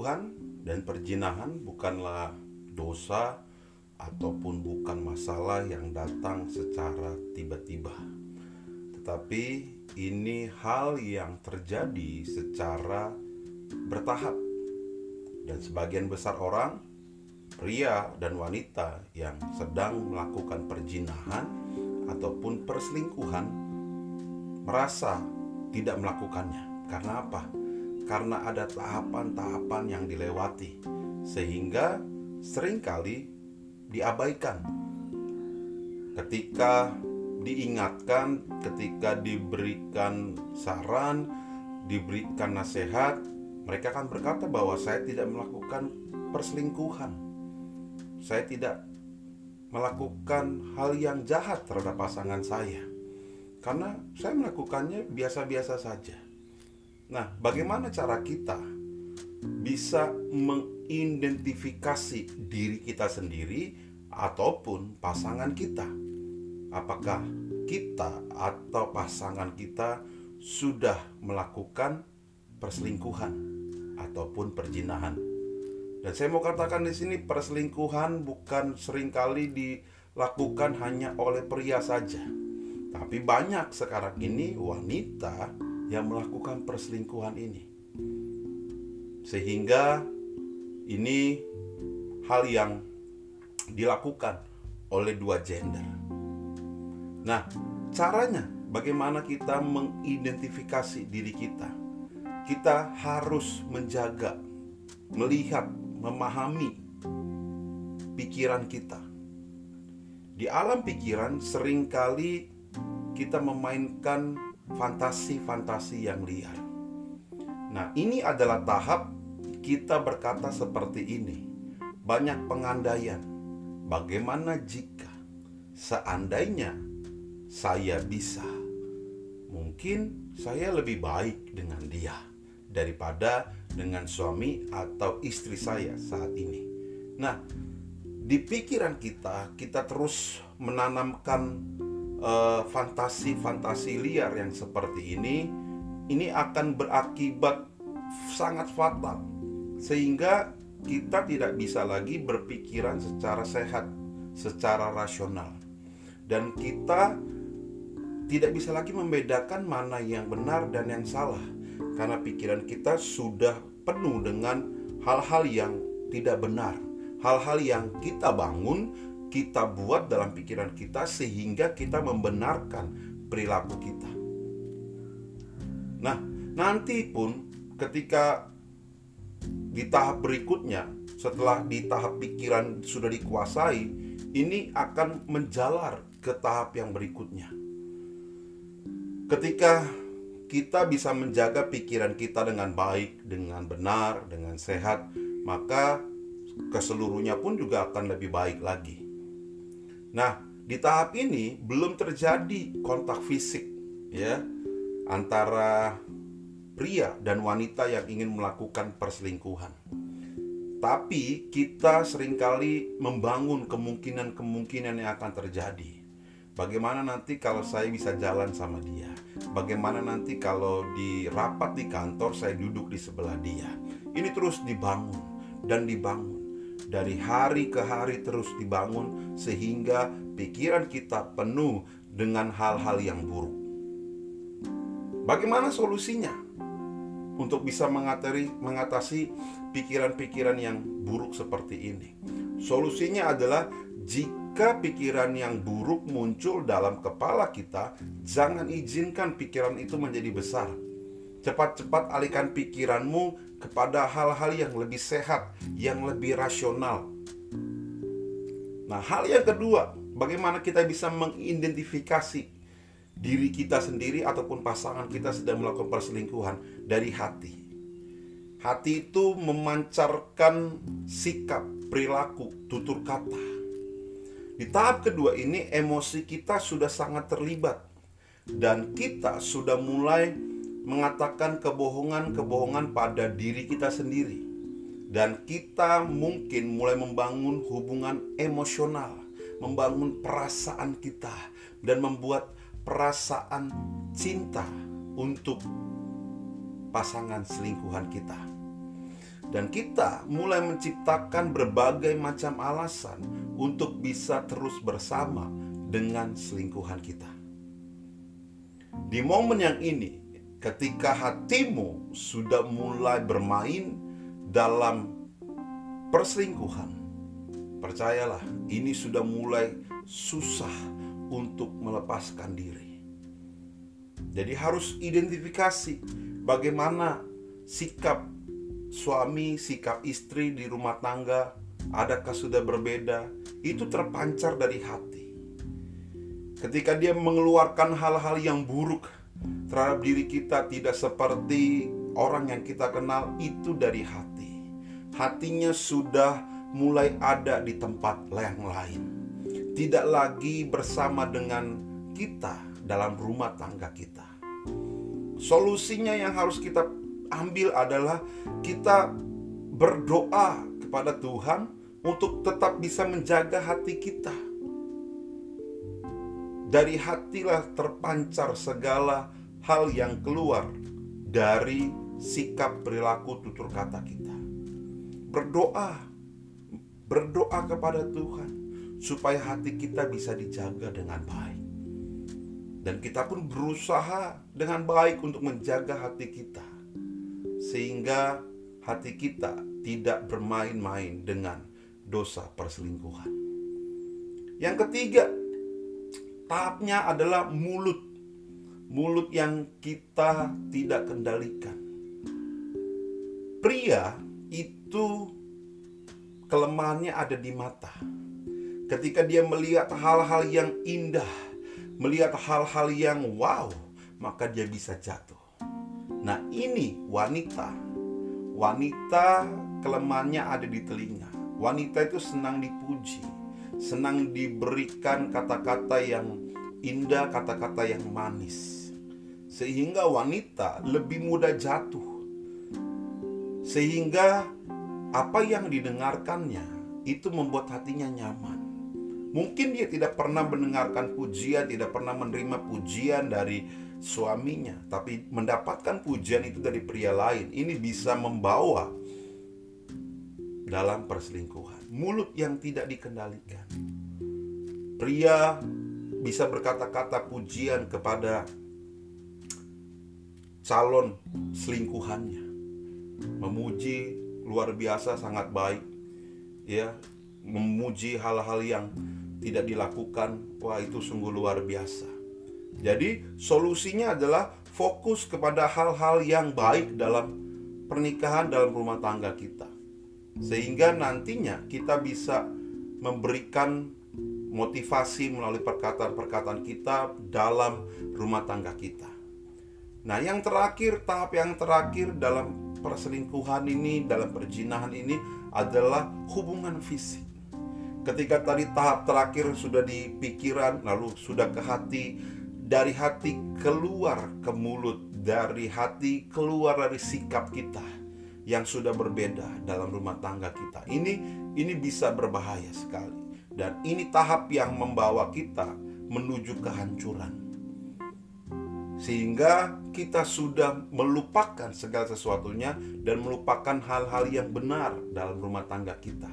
perselingkuhan dan perjinahan bukanlah dosa ataupun bukan masalah yang datang secara tiba-tiba. Tetapi ini hal yang terjadi secara bertahap. Dan sebagian besar orang, pria dan wanita yang sedang melakukan perjinahan ataupun perselingkuhan merasa tidak melakukannya. Karena apa? Karena ada tahapan-tahapan yang dilewati sehingga sering kali diabaikan. Ketika diingatkan, ketika diberikan saran, diberikan nasihat, mereka akan berkata bahwa saya tidak melakukan perselingkuhan. Saya tidak melakukan hal yang jahat terhadap pasangan saya. Karena saya melakukannya biasa-biasa saja. Nah, bagaimana cara kita bisa mengidentifikasi diri kita sendiri ataupun pasangan kita? apakah kita atau pasangan kita sudah melakukan perselingkuhan ataupun perjinahan. Dan saya mau katakan di sini perselingkuhan bukan sering kali dilakukan hanya oleh pria saja. Tapi banyak sekarang ini wanita yang melakukan perselingkuhan ini. Sehingga ini hal yang dilakukan oleh dua gender. Nah, caranya bagaimana kita mengidentifikasi diri kita? Kita harus menjaga, melihat, memahami pikiran kita. Di alam pikiran sering kali kita memainkan fantasi-fantasi yang liar. Nah, ini adalah tahap kita berkata seperti ini. Banyak pengandaian. Bagaimana jika seandainya saya bisa. Mungkin saya lebih baik dengan dia daripada dengan suami atau istri saya saat ini. Nah, di pikiran kita, kita terus menanamkan fantasi eh, fantasi-fantasi liar yang seperti ini. Ini akan berakibat sangat fatal, sehingga kita tidak bisa lagi berpikiran secara sehat, secara rasional, dan kita tidak bisa lagi membedakan mana yang benar dan yang salah. Karena pikiran kita sudah penuh dengan hal-hal yang tidak benar, hal-hal yang kita bangun, kita buat dalam pikiran kita sehingga kita membenarkan perilaku kita. Nah, nanti pun ketika di tahap berikutnya, setelah di tahap pikiran sudah dikuasai, ini akan menjalar ke tahap yang berikutnya Ketika kita bisa menjaga pikiran kita dengan baik, dengan benar, dengan sehat, maka ke seluruhnya pun juga akan lebih baik lagi. Nah, di tahap ini belum terjadi kontak fisik ya antara pria dan wanita yang ingin melakukan perselingkuhan. Tapi kita sering kali membangun kemungkinan-kemungkinan yang akan terjadi. Bagaimana nanti kalau saya bisa jalan sama dia? Bagaimana nanti kalau di rapat di kantor saya duduk di sebelah dia? Ini terus dibangun dan dibangun. Dari hari ke hari terus dibangun sehingga pikiran kita penuh dengan hal-hal yang buruk. Bagaimana solusinya? Untuk bisa mengatasi, mengatasi pikiran-pikiran yang buruk seperti ini. Solusinya adalah jika jika pikiran yang buruk muncul dalam kepala kita, jangan izinkan pikiran itu menjadi besar. Cepat-cepat alihkan pikiranmu kepada hal-hal yang lebih sehat, yang lebih rasional. Nah, hal yang kedua, bagaimana kita bisa mengidentifikasi diri kita sendiri ataupun pasangan kita sedang melakukan perselingkuhan dari hati. Hati itu memancarkan sikap, perilaku, tutur kata di tahap kedua ini emosi kita sudah sangat terlibat dan kita sudah mulai mengatakan kebohongan-kebohongan pada diri kita sendiri. Dan kita mungkin mulai membangun hubungan emosional, membangun perasaan kita dan membuat perasaan cinta untuk pasangan selingkuhan kita. Dan kita mulai menciptakan berbagai macam alasan untuk bisa terus bersama dengan selingkuhan kita. Di momen yang ini, ketika hatimu sudah mulai bermain dalam perselingkuhan, percayalah, ini sudah mulai susah untuk melepaskan diri. Jadi harus identifikasi bagaimana sikap suami, sikap istri di rumah tangga, adakah sudah berbeda, itu terpancar dari hati. Ketika dia mengeluarkan hal-hal yang buruk terhadap diri kita tidak seperti orang yang kita kenal itu dari hati. Hatinya sudah mulai ada di tempat yang lain. Tidak lagi bersama dengan kita dalam rumah tangga kita. Solusinya yang harus kita ambil adalah kita berdoa kepada Tuhan untuk tetap bisa menjaga hati kita. Dari hatilah terpancar segala hal yang keluar dari sikap perilaku tutur kata kita. Berdoa, berdoa kepada Tuhan supaya hati kita bisa dijaga dengan baik. Dan kita pun berusaha dengan baik untuk menjaga hati kita. Sehingga hati kita tidak bermain-main dengan dosa perselingkuhan. Yang ketiga, tahapnya adalah mulut. Mulut yang kita tidak kendalikan. Pria itu kelemahannya ada di mata. Ketika dia melihat hal-hal yang indah, melihat hal-hal yang wow, maka dia bisa jatuh. Nah, ini wanita. Wanita kelemahannya ada di telinga. Wanita itu senang dipuji, senang diberikan kata-kata yang indah, kata-kata yang manis. Sehingga wanita lebih mudah jatuh. Sehingga apa yang didengarkannya itu membuat hatinya nyaman. Mungkin dia tidak pernah mendengarkan pujian, tidak pernah menerima pujian dari suaminya, tapi mendapatkan pujian itu dari pria lain. Ini bisa membawa dalam perselingkuhan. Mulut yang tidak dikendalikan. Pria bisa berkata-kata pujian kepada calon selingkuhannya. Memuji luar biasa sangat baik. Ya, memuji hal-hal yang tidak dilakukan, wah itu sungguh luar biasa. Jadi solusinya adalah fokus kepada hal-hal yang baik dalam pernikahan dalam rumah tangga kita. Sehingga nantinya kita bisa memberikan motivasi melalui perkataan-perkataan kita dalam rumah tangga kita. Nah, yang terakhir, tahap yang terakhir dalam perselingkuhan ini, dalam perjinahan ini adalah hubungan fisik. Ketika tadi tahap terakhir sudah di pikiran, lalu sudah ke hati, dari hati keluar ke mulut, dari hati keluar dari sikap kita yang sudah berbeda dalam rumah tangga kita. Ini ini bisa berbahaya sekali. Dan ini tahap yang membawa kita menuju kehancuran. Sehingga kita sudah melupakan segala sesuatunya dan melupakan hal-hal yang benar dalam rumah tangga kita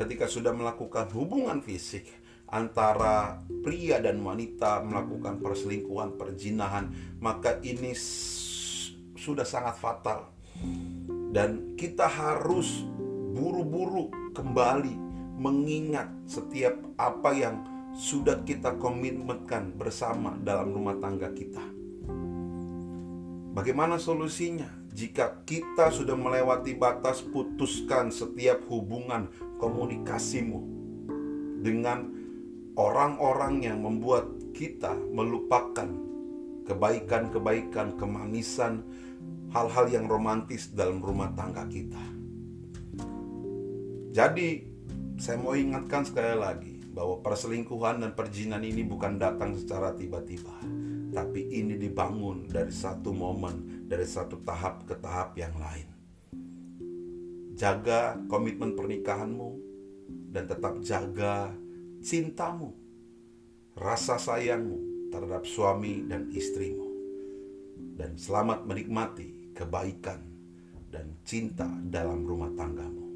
ketika sudah melakukan hubungan fisik antara pria dan wanita melakukan perselingkuhan, perjinahan, maka ini sudah sangat fatal. Dan kita harus buru-buru kembali mengingat setiap apa yang sudah kita komitmenkan bersama dalam rumah tangga kita. Bagaimana solusinya? Jika kita sudah melewati batas, putuskan setiap hubungan komunikasimu dengan orang-orang yang membuat kita melupakan kebaikan-kebaikan, kemanisan, hal-hal yang romantis dalam rumah tangga kita. Jadi, saya mau ingatkan sekali lagi bahwa perselingkuhan dan perjinan ini bukan datang secara tiba-tiba, tapi ini dibangun dari satu momen dari satu tahap ke tahap yang lain. Jaga komitmen pernikahanmu dan tetap jaga cintamu, rasa sayangmu terhadap suami dan istrimu. Dan selamat menikmati kebaikan dan cinta dalam rumah tanggamu.